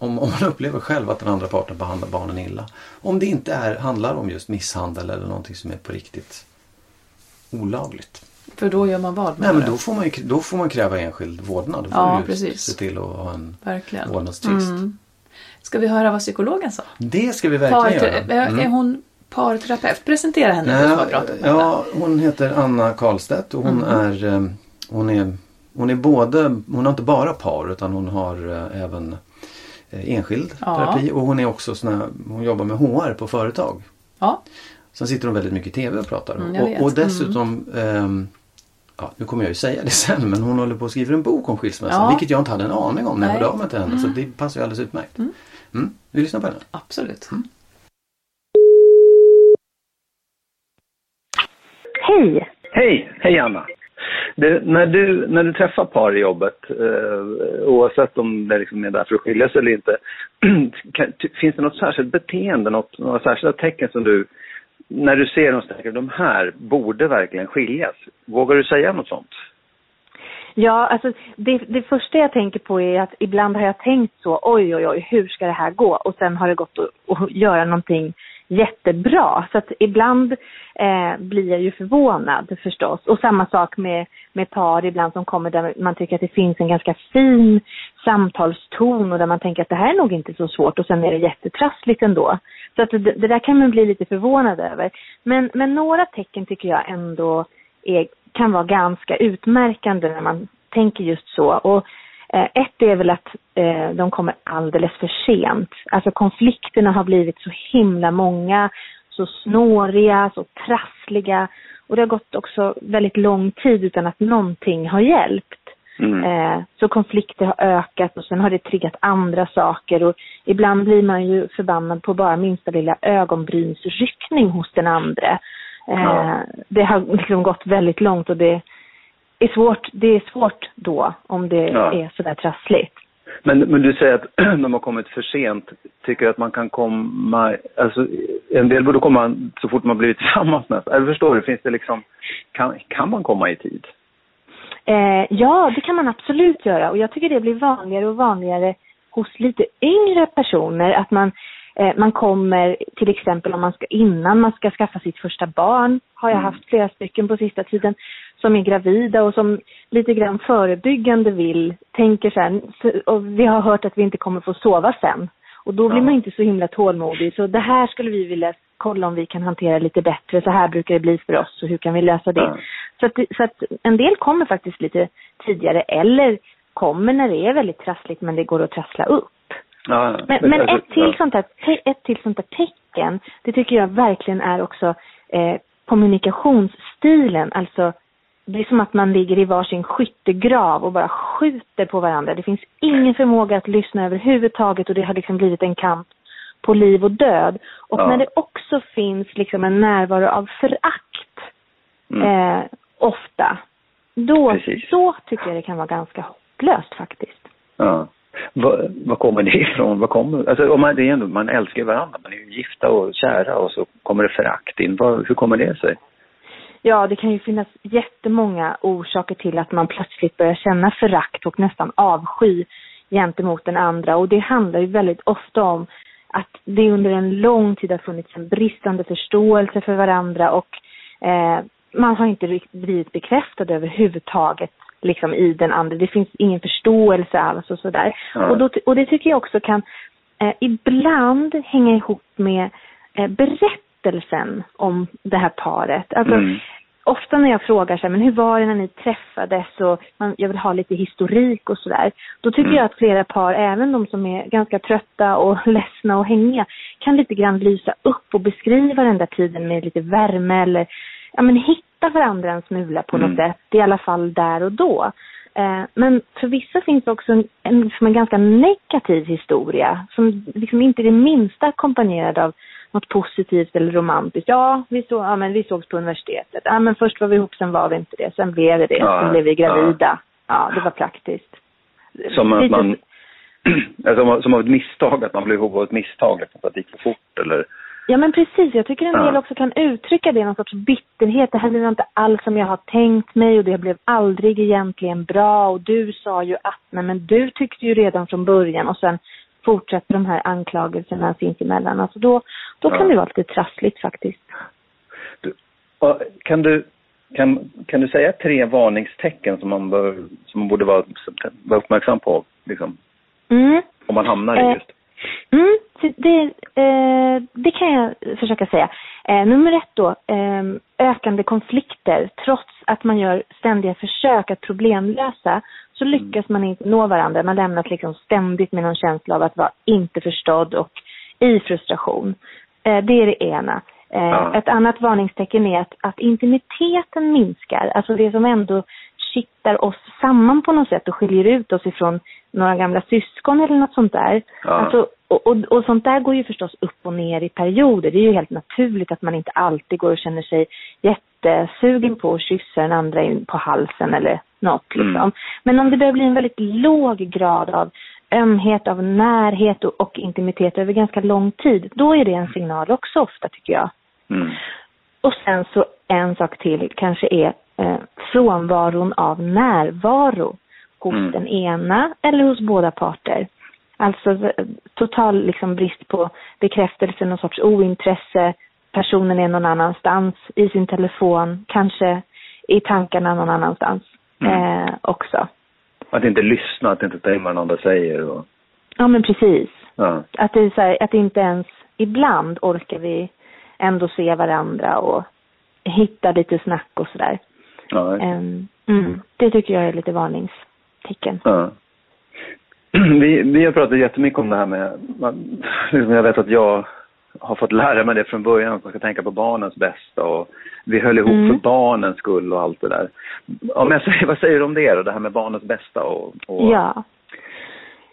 om, om man upplever själv att den andra parten behandlar barnen illa. Om det inte är, handlar om just misshandel eller någonting som är på riktigt olagligt. För då gör man vad? Nej men då får man, ju, då får man kräva enskild vårdnad. Då får Ja, precis. se till att ha en Verkligen. vårdnadstvist. Ska vi höra vad psykologen sa? Det ska vi verkligen Partera- göra. Mm. Är hon parterapeut? Presentera henne. med henne. ja, hon heter Anna Karlstedt och hon är eh, hon är hon är både, hon har inte bara par utan hon har eh, även eh, enskild Ja. terapi och hon är också sån här, hon jobbar med HR på företag. Ja. Sen sitter hon väldigt mycket i TV och pratar. Mm, och, och dessutom, ehm, ja, nu kommer jag ju säga det <laughs> sen, men hon håller på att skriva en bok om skilsmässan. Ja. Vilket jag inte hade en aning om när jag Nej. hörde av mig till henne. Så det passar ju alldeles utmärkt. Mm. Vi lyssnar på henne. Absolut. Hej! Hej, hej Anna. Det, när, du, när du träffar par i jobbet, eh, oavsett om det liksom är där för att skilja sig eller inte, <clears throat> kan, finns det något särskilt beteende, något, några särskilda tecken som du, när du ser dem, tänker de här borde verkligen skiljas. Vågar du säga något sånt? Ja, alltså det, det första jag tänker på är att ibland har jag tänkt så, oj oj oj, hur ska det här gå? Och sen har det gått att, att göra någonting jättebra. Så att ibland eh, blir jag ju förvånad förstås. Och samma sak med, med par ibland som kommer där man tycker att det finns en ganska fin samtalston och där man tänker att det här är nog inte så svårt och sen är det jättetrassligt ändå. Så att det, det där kan man bli lite förvånad över. Men, men några tecken tycker jag ändå är, kan vara ganska utmärkande när man tänker just så. Och ett är väl att eh, de kommer alldeles för sent. Alltså konflikterna har blivit så himla många, så snåriga, så trassliga. Och det har gått också väldigt lång tid utan att någonting har hjälpt. Mm. Eh, så konflikter har ökat och sen har det triggat andra saker och ibland blir man ju förbannad på bara minsta lilla ögonbrynsryckning hos den andra. Eh, Ja. Det har liksom gått väldigt långt och det är svårt, det är svårt då om det Ja. är sådär trassligt. Men, men du säger att <clears throat> de har kommit för sent. Tycker du att man kan komma, alltså en del borde komma så fort man blivit <laughs> tillsammans nästan. Eller förstår du, finns det liksom, kan, kan man komma i tid? Eh, ja, det kan man absolut göra och jag tycker det blir vanligare och vanligare hos lite yngre personer att man, man kommer till exempel om man ska, innan man ska skaffa sitt första barn, har jag haft flera stycken på sista tiden, som är gravida och som lite grann förebyggande vill, tänker så- och vi har hört att vi inte kommer få sova sen. Och då blir man inte så himla tålmodig. Så det här skulle vi vilja kolla om vi kan hantera lite bättre. Så här brukar det bli för oss och hur kan vi lösa det? Så, att, så att en del kommer faktiskt lite tidigare eller kommer när det är väldigt trassligt men det går att trassla upp. Ja, Men, men ett, till ja. sånt te- ett till sånt där tecken, det tycker jag verkligen är också eh, kommunikationsstilen. Alltså, det är som att man ligger i varsin skyttegrav och bara skjuter på varandra. Det finns ingen förmåga att lyssna överhuvudtaget och det har liksom blivit en kamp på liv och död. Och Ja. när det också finns liksom en närvaro av förakt Mm. eh, ofta, då, Precis. då tycker jag det kan vara ganska hopplöst faktiskt. Ja. Var, var kommer det <laughs> ifrån? Vad kommer, alltså, man, det är ändå, man älskar ju varandra, man är ju gifta och kära och så kommer det förakt in. Var, hur kommer det sig? Ja, det kan ju finnas jättemånga orsaker till att man plötsligt börjar känna förakt och nästan avsky gentemot den andra. Och det handlar ju väldigt ofta om att det under en lång tid har funnits en bristande förståelse för varandra och eh, man har inte blivit bekräftad överhuvudtaget liksom i den andra. Det finns ingen förståelse alls och sådär. Ja. Och, då, och det tycker jag också kan eh, ibland hänga ihop med eh, berättelsen om det här paret. Alltså, Mm. Ofta när jag frågar så här, men hur var det när ni träffades och man, jag vill ha lite historik och sådär. Då tycker Mm. jag att flera par, även de som är ganska trötta och <laughs> ledsna och hängiga, kan lite grann lysa upp och beskriva den där tiden med lite värme eller ja, men hitta varandra en smula på något Mm. sätt, i alla fall där och då. Eh, men för vissa finns det också en, en, en ganska negativ historia som liksom inte är det minsta ackompanjerad av något positivt eller romantiskt. Ja, vi, så, ja, men vi sågs på universitetet. Ja, men först var vi ihop, sen var vi inte det. Sen blev det det. Ja, sen blev vi gravida. ja. Det var praktiskt. Som att man... <clears throat> Som, som av ett misstag, att man blev ihop av ett misstag, liksom, att det gick för fort eller... Ja men precis, jag tycker en Ja. del också kan uttrycka det, någon sorts bitterhet. Det här blev inte alls som jag har tänkt mig och det blev aldrig egentligen bra och du sa ju att, nej men du tyckte ju redan från början och sen fortsätter de här anklagelserna sinsemellan. Alltså då, då kan Ja. det vara lite trassligt faktiskt. Du, kan, du, kan, kan du säga tre varningstecken som man, bör, som man borde vara, vara uppmärksam på, liksom, Mm. om man hamnar i Eh, just? Mm, det, eh, det kan jag försöka säga. Eh, nummer ett då, eh, ökande konflikter. Trots att man gör ständiga försök att problemlösa så lyckas man inte nå varandra. Man lämnas liksom ständigt med någon känsla av att vara inte förstådd och i frustration. Eh, det är det ena. Eh. Ett annat varningstecken är att, att intimiteten minskar. Alltså det som ändå kittar oss samman på något sätt och skiljer ut oss ifrån några gamla syskon eller något sånt där. Ja. Alltså, och, och, och sånt där går ju förstås upp och ner i perioder. Det är ju helt naturligt att man inte alltid går och känner sig jättesugen på att kyssa den andra på halsen eller något liksom. Mm. Men om det börjar bli en väldigt låg grad av ömhet, av närhet och, och intimitet över ganska lång tid, då är det en signal också ofta tycker jag. Mm. Och sen så en sak till kanske är eh, frånvaron av närvaro hos Mm. den ena eller hos båda parter. Alltså total liksom brist på bekräftelse, någon sorts ointresse. Personen är någon annanstans i sin telefon, kanske i tankarna någon annanstans Mm. eh, också. Att inte lyssna, att inte ta in vad den andra säger. Och, Ja men precis. ja. Att det är så här, att inte ens ibland orkar vi ändå se varandra och hitta lite snack och sådär. Ja. Ehm, mm, det tycker jag är lite varningstecken. Ja. <clears throat> Vi, vi har pratat jättemycket om det här med, man, liksom jag vet att jag har fått lära mig det från början, att man ska tänka på barnens bästa och vi höll ihop Mm. för barnens skull och allt det där. Om jag säger, vad säger du om det då, det här med barnens bästa och, och Ja.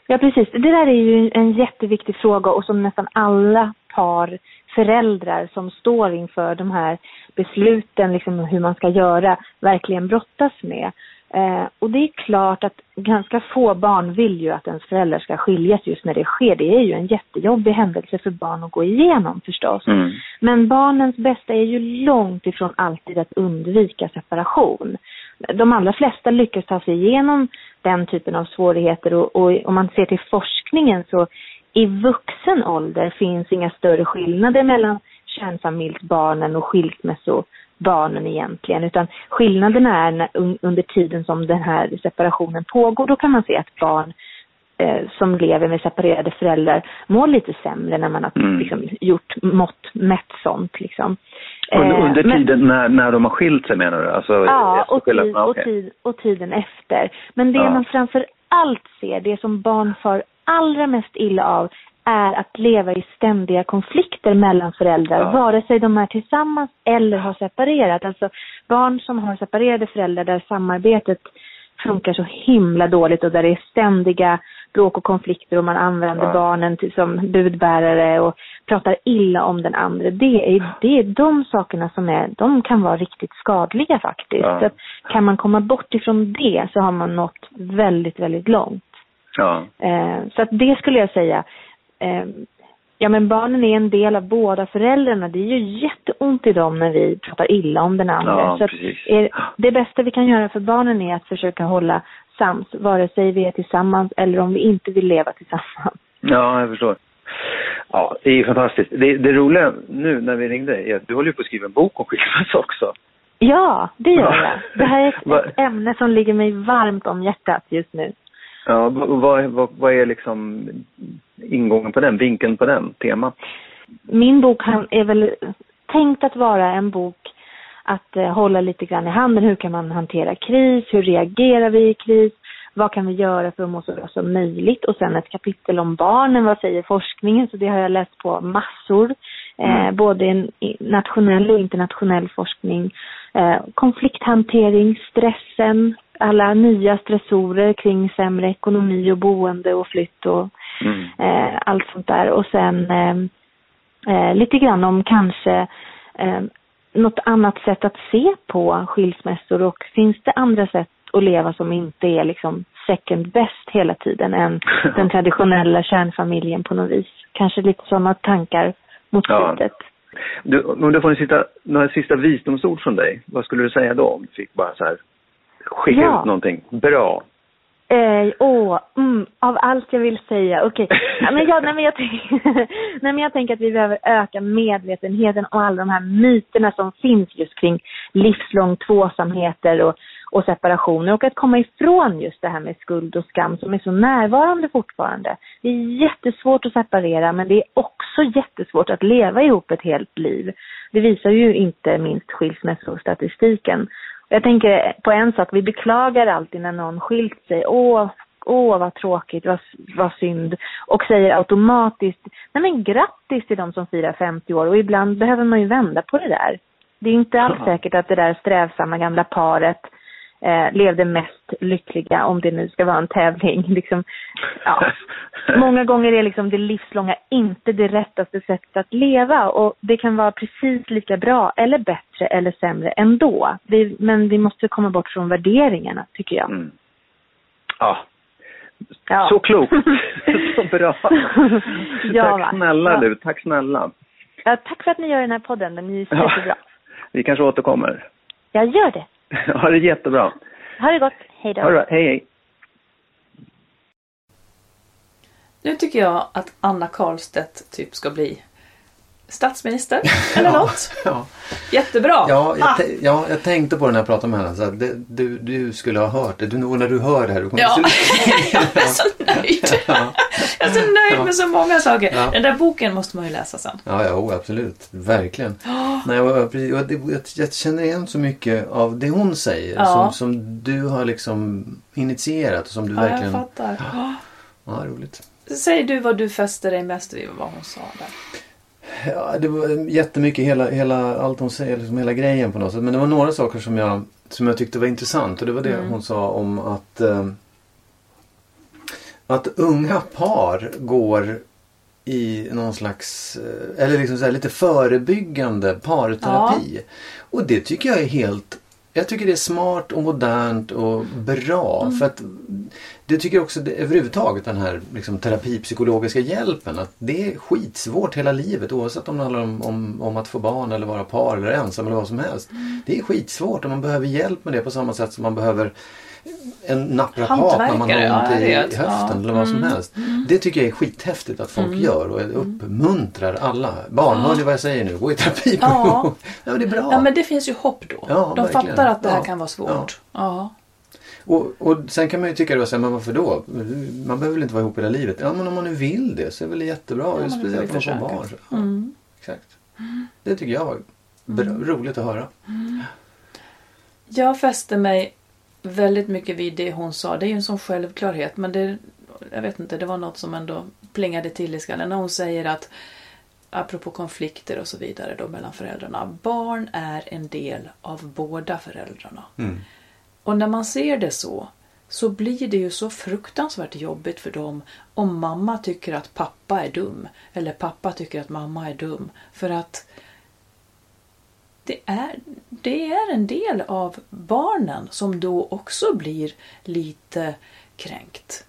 Ja, precis. Det där är ju en jätteviktig fråga och som nästan alla par föräldrar som står inför de här besluten, liksom hur man ska göra, verkligen brottas med. Eh, och det är klart att ganska få barn vill ju att ens föräldrar ska skiljas just när det sker. Det är ju en jättejobbig händelse för barn att gå igenom förstås. Mm. Men barnens bästa är ju långt ifrån alltid att undvika separation. De allra flesta lyckas ta sig igenom den typen av svårigheter och, och om man ser till forskningen så i vuxen ålder finns inga större skillnader mellan kärnfamiljsbarnen och skilsmässobarnen egentligen. Utan skillnaderna är när, un, under tiden som den här separationen pågår. Då kan man se att barn eh, som lever med separerade föräldrar mår lite sämre när man har Mm. liksom, gjort mått, mätt sånt. Liksom. under, Eh, under men- tiden när, när de har skilt sig menar du? Alltså, Ja, efter och, tid, och, okej. tid, och tiden efter. Men det Ja. man framför allt ser, det som barn far allra mest illa av, är att leva i ständiga konflikter mellan föräldrar, Ja. vare sig de är tillsammans eller har separerat. Alltså barn som har separerade föräldrar där samarbetet funkar så himla dåligt och där det är ständiga bråk och konflikter och man använder Ja. barnen till, som budbärare och pratar illa om den andra. Det är, det är de sakerna som är, de kan vara riktigt skadliga faktiskt. Ja. Kan man komma bort ifrån det så har man nått väldigt, väldigt långt. Ja. Eh, så att det skulle jag säga. Eh, ja men barnen är en del av båda föräldrarna. Det är ju jätteont i dem när vi pratar illa om den andra. Ja, så att är, det bästa vi kan göra för barnen är att försöka hålla sams, vare sig vi är tillsammans eller om vi inte vill leva tillsammans. Ja, jag förstår. Ja, det är fantastiskt. Det, det roliga nu när vi ringde är att du håller ju på att skriva en bok om skilsmässa också. Ja, det gör <laughs> jag. Det här är ett ämne som ligger mig varmt om hjärtat just nu. Ja, vad, vad, vad, är liksom ingången på den, vinkeln på den, temat? min bok är väl tänkt att vara en bok att eh, hålla lite grann i handen. Hur kan man hantera kris? Hur reagerar vi i kris? Vad kan vi göra för att må så bra som möjligt? Och sen ett kapitel om barnen. Vad säger forskningen? Så det har jag läst på massor. Eh, Mm. både en i- nationell och internationell forskning eh, konflikthantering, stressen, alla nya stressorer kring sämre ekonomi och boende och flytt och Mm. eh, allt sånt där. Och sen eh, eh, lite grann om kanske eh, något annat sätt att se på skilsmässor och finns det andra sätt att leva som inte är liksom second best hela tiden än <laughs> den traditionella kärnfamiljen på något vis. Kanske lite sådana tankar mot Ja. Du, om du får en sista, några sista visdomsord från dig, vad skulle du säga då? Om du fick bara så här skicka Ja. ut någonting bra. Eh, åh, mm, av allt jag vill säga, okej. <laughs> Ja, men jag, nej, men jag, <laughs> nej, men jag tänker att vi behöver öka medvetenheten om alla de här myterna som finns just kring livslång tvåsamheter och, och separationer och att komma ifrån just det här med skuld och skam som är så närvarande fortfarande. Det är jättesvårt att separera men det är också jättesvårt att leva ihop ett helt liv. Det visar ju inte minst skilsmässostatistiken. Jag tänker på en sak, vi beklagar alltid när någon skilt sig. Åh, åh vad tråkigt, vad, vad synd. Och säger automatiskt, nej men grattis till de som firar 50 år. Och ibland behöver man ju vända på det där. Det är inte alls säkert att det där strävsamma gamla paret eh, levde mest lyckliga, om det nu ska vara en tävling. <laughs> Liksom, ja. <laughs> Många gånger är liksom det livslånga inte det rättaste sättet att leva och det kan vara precis lika bra eller bättre eller sämre ändå. Det, men vi måste komma bort från värderingarna tycker jag. Mm. Ja, Ja. så klokt. <laughs> så bra. Ja, tack snälla Ja. du, tack snälla. Ja, tack för att ni gör den här podden, den är Ja. superbra. Vi kanske återkommer. Jag gör det. Ha det jättebra. Ha det gott, hej då. Ha det bra. Hej hej. Nu tycker jag att Anna Karlstedt typ ska bli statsminister <laughs> eller något. Ja, Jättebra! ja, jag, Ah! ja, jag tänkte på det när jag pratade med henne. Så det, du, du skulle ha hört det. Du, när du hör det här. Du kommer Ja, se- <laughs> jag är så nöjd. <laughs> ja, Jag är så nöjd med så många saker. Ja. Den där boken måste man ju läsa sen. ja, ja oh, absolut. Verkligen. Nej, och, precis, och det, jag, jag känner igen så mycket av det hon säger. Ja. Som, som du har liksom initierat och som du Ja, jag verkligen... fattar. Ja. Ja, roligt. Säg du vad du fäster dig mest vid vad hon sa där. Ja, det var jättemycket, hela, hela, allt hon säger, liksom hela grejen på något sätt. Men det var några saker som jag, som jag tyckte var intressant. Och det var det Mm. hon sa om att, eh, att unga par går i någon slags, eh, eller liksom så här lite förebyggande parterapi. Och det tycker jag är helt jag tycker det är smart och modernt och bra. Mm. För att det tycker jag också det, överhuvudtaget den här liksom, terapipsykologiska hjälpen. Att det är skitsvårt hela livet oavsett om det handlar om, om, om att få barn eller vara par eller ensam eller vad som helst. Mm. Det är skitsvårt och man behöver hjälp med det på samma sätt som man behöver en naprapat när man har ont i, höften Ja. eller vad som Mm. helst. Det tycker jag är skithäftigt att folk gör och uppmuntrar alla. Barn, hör ni vad jag säger nu? Gå i terapi. Ja. <laughs> ja men det är bra. Ja men det finns ju hopp då. Ja, De verkligen. fattar att det här kan vara svårt. Ja. Och, och sen kan man ju tycka då, här, men varför då? Man behöver väl inte vara ihop hela livet? Ja men om man nu vill det så är det väl jättebra. Ja, men Speciellt om man får barn. Mm. Exakt. Det tycker jag var bra, roligt att höra. Jag fäste mig väldigt mycket vid det hon sa. Det är ju en sån självklarhet men det, jag vet inte, det var något som ändå plingade till i skallen när hon säger att apropå konflikter och så vidare då mellan föräldrarna. Barn är en del av båda föräldrarna. Mm. Och när man ser det så så blir det ju så fruktansvärt jobbigt för dem om mamma tycker att pappa är dum eller pappa tycker att mamma är dum. För att det är, det är en del av barnen som då också blir lite kränkt.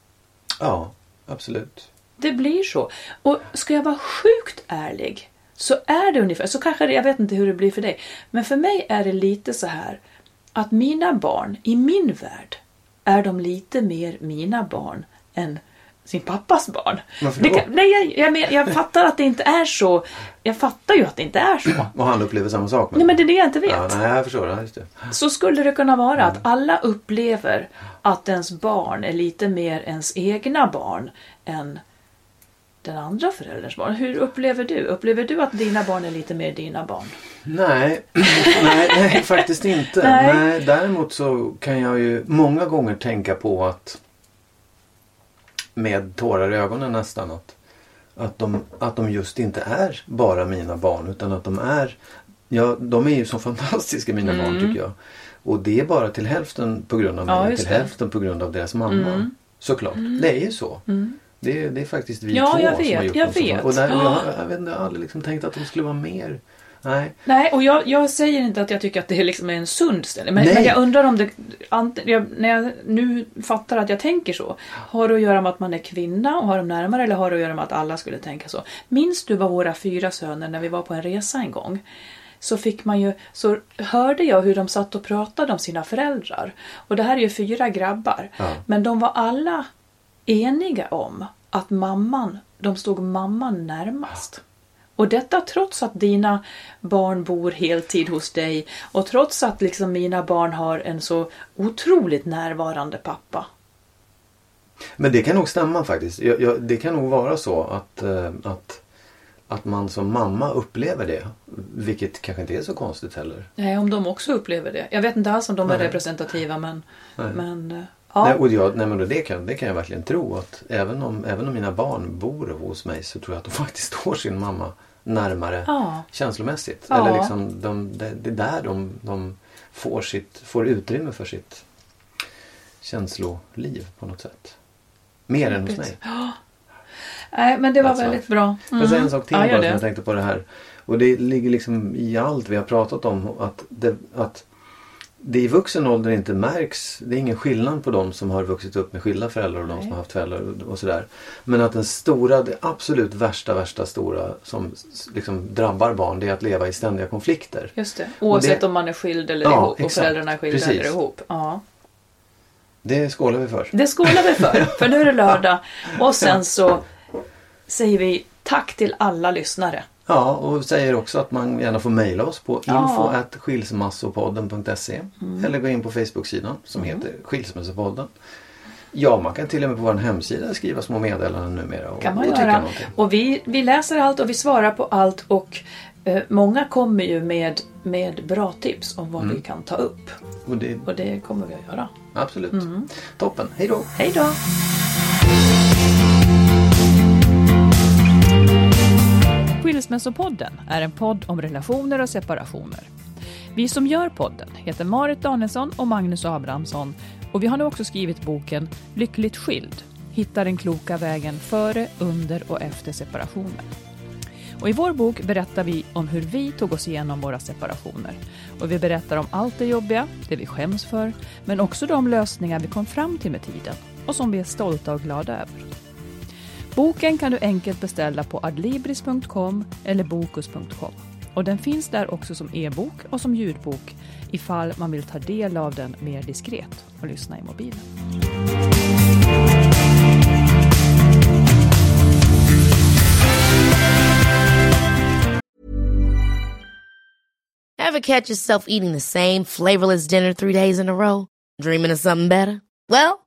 Ja, absolut. Det blir så. Och ska jag vara sjukt ärlig så är det ungefär, så kanske det, jag vet inte hur det blir för dig, men för mig är det lite så här att mina barn, i min värld, är de lite mer mina barn än sin pappas barn. Varför Det då? kan, nej, jag, jag, men, jag fattar att det inte är så. Jag fattar ju att det inte är så. <clears throat> Och han upplever samma sak. Nej, men det är det jag inte vet. Ja, nej, jag förstår. Ja, just det. Så skulle det kunna vara Mm. att alla upplever att ens barn är lite mer ens egna barn än den andra förälderns barn. Hur upplever du? Upplever du att dina barn är lite mer dina barn? Nej, <laughs> nej, nej, faktiskt inte. Nej. Nej. däremot så kan jag ju många gånger tänka på att med tårar i ögonen nästan att, att, de, att de just inte är bara mina barn utan att de är Ja, de är ju så <laughs> fantastiska mina barn Mm. tycker jag. Och det är bara till hälften på grund av mig Ja, till det. hälften på grund av deras mamma. Mm. Såklart, det är ju så. Det, är, det är faktiskt vi Ja, två jag som vet, har gjort jag dem så vet. fan- Och, där, jag, Ja. jag, vet jag har aldrig liksom tänkt att de skulle vara mer. Nej. Nej, och jag, jag säger inte att jag tycker att det liksom är en sund ställning. Men, men jag undrar om det, ant- jag, när jag nu fattar att jag tänker så. Har det att göra med att man är kvinna och har dem närmare eller har det att göra med att alla skulle tänka så? Minns du vad våra fyra söner, när vi var på en resa en gång, så fick man ju, så hörde jag hur de satt och pratade om sina föräldrar. Och det här är ju fyra grabbar. Ja. Men de var alla eniga om att mamman, de stod mamman närmast. Och detta trots att dina barn bor heltid hos dig och trots att liksom mina barn har en så otroligt närvarande pappa. Men det kan nog stämma faktiskt. Jag, jag, det kan nog vara så att, eh, att, att man som mamma upplever det. Vilket kanske inte är så konstigt heller. Nej, om de också upplever det. Jag vet inte alls om de är Nej. representativa men... Nej. men eh, ja. Nej, och jag, nej, men det, kan, det kan jag verkligen tro. att även om, även om mina barn bor hos mig så tror jag att de <laughs> faktiskt står sin mamma närmare Ja. känslomässigt. Ja. Eller liksom, de, det, det är där de, de får, sitt, får utrymme för sitt känsloliv på något sätt. Mer än hos mig. <gasps> Nej, men det var väldigt bra. Får jag säga en sak till Ja, bara som jag tänkte på det här. Och det ligger liksom i allt vi har pratat om. Att det, att det i vuxen ålder inte märks. Det är ingen skillnad på de som har vuxit upp med skilda föräldrar och de som har haft föräldrar och, sådär. Men att den stora, det absolut värsta, värsta stora som liksom drabbar barn det är att leva i ständiga konflikter. Just det. Oavsett det- om man är skild eller Ja, ihop och exakt. föräldrarna är skilda Precis. eller ihop. Ja. Det skålar vi för. Det skålar vi för, <laughs> för nu är det lördag. Och sen så säger vi tack till alla lyssnare. Ja, och säger också att man gärna får mejla oss på Ja. Mm. eller gå in på Facebook-sidan som heter Skilsmässopodden. Ja, man kan till och med på vår hemsida skriva små meddelanden numera och, kan man och göra. Och vi, vi läser allt och vi svarar på allt och eh, många kommer ju med, med bra tips om vad Mm. vi kan ta upp. Och det, Och det kommer vi att göra. absolut. Mm. Toppen. Hej då! Hej då! Skilsmässopodden är en podd om relationer och separationer. Vi som gör podden heter Marit Danielsson och Magnus Abrahamsson och vi har nu också skrivit boken Lyckligt skild. Hitta den kloka vägen före, under och efter separationen. Och I vår bok berättar vi om hur vi tog oss igenom våra separationer. Och Vi berättar om allt det jobbiga, det vi skäms för, men också de lösningar vi kom fram till med tiden och som vi är stolta och glada över. Boken kan du enkelt beställa på adlibris.com eller bokus.com. Och den finns där också som e-bok och som ljudbok ifall man vill ta del av den mer diskret och lyssna i mobilen. Have catch yourself eating the same flavorless dinner three days in a row? Dreaming of something better? Well,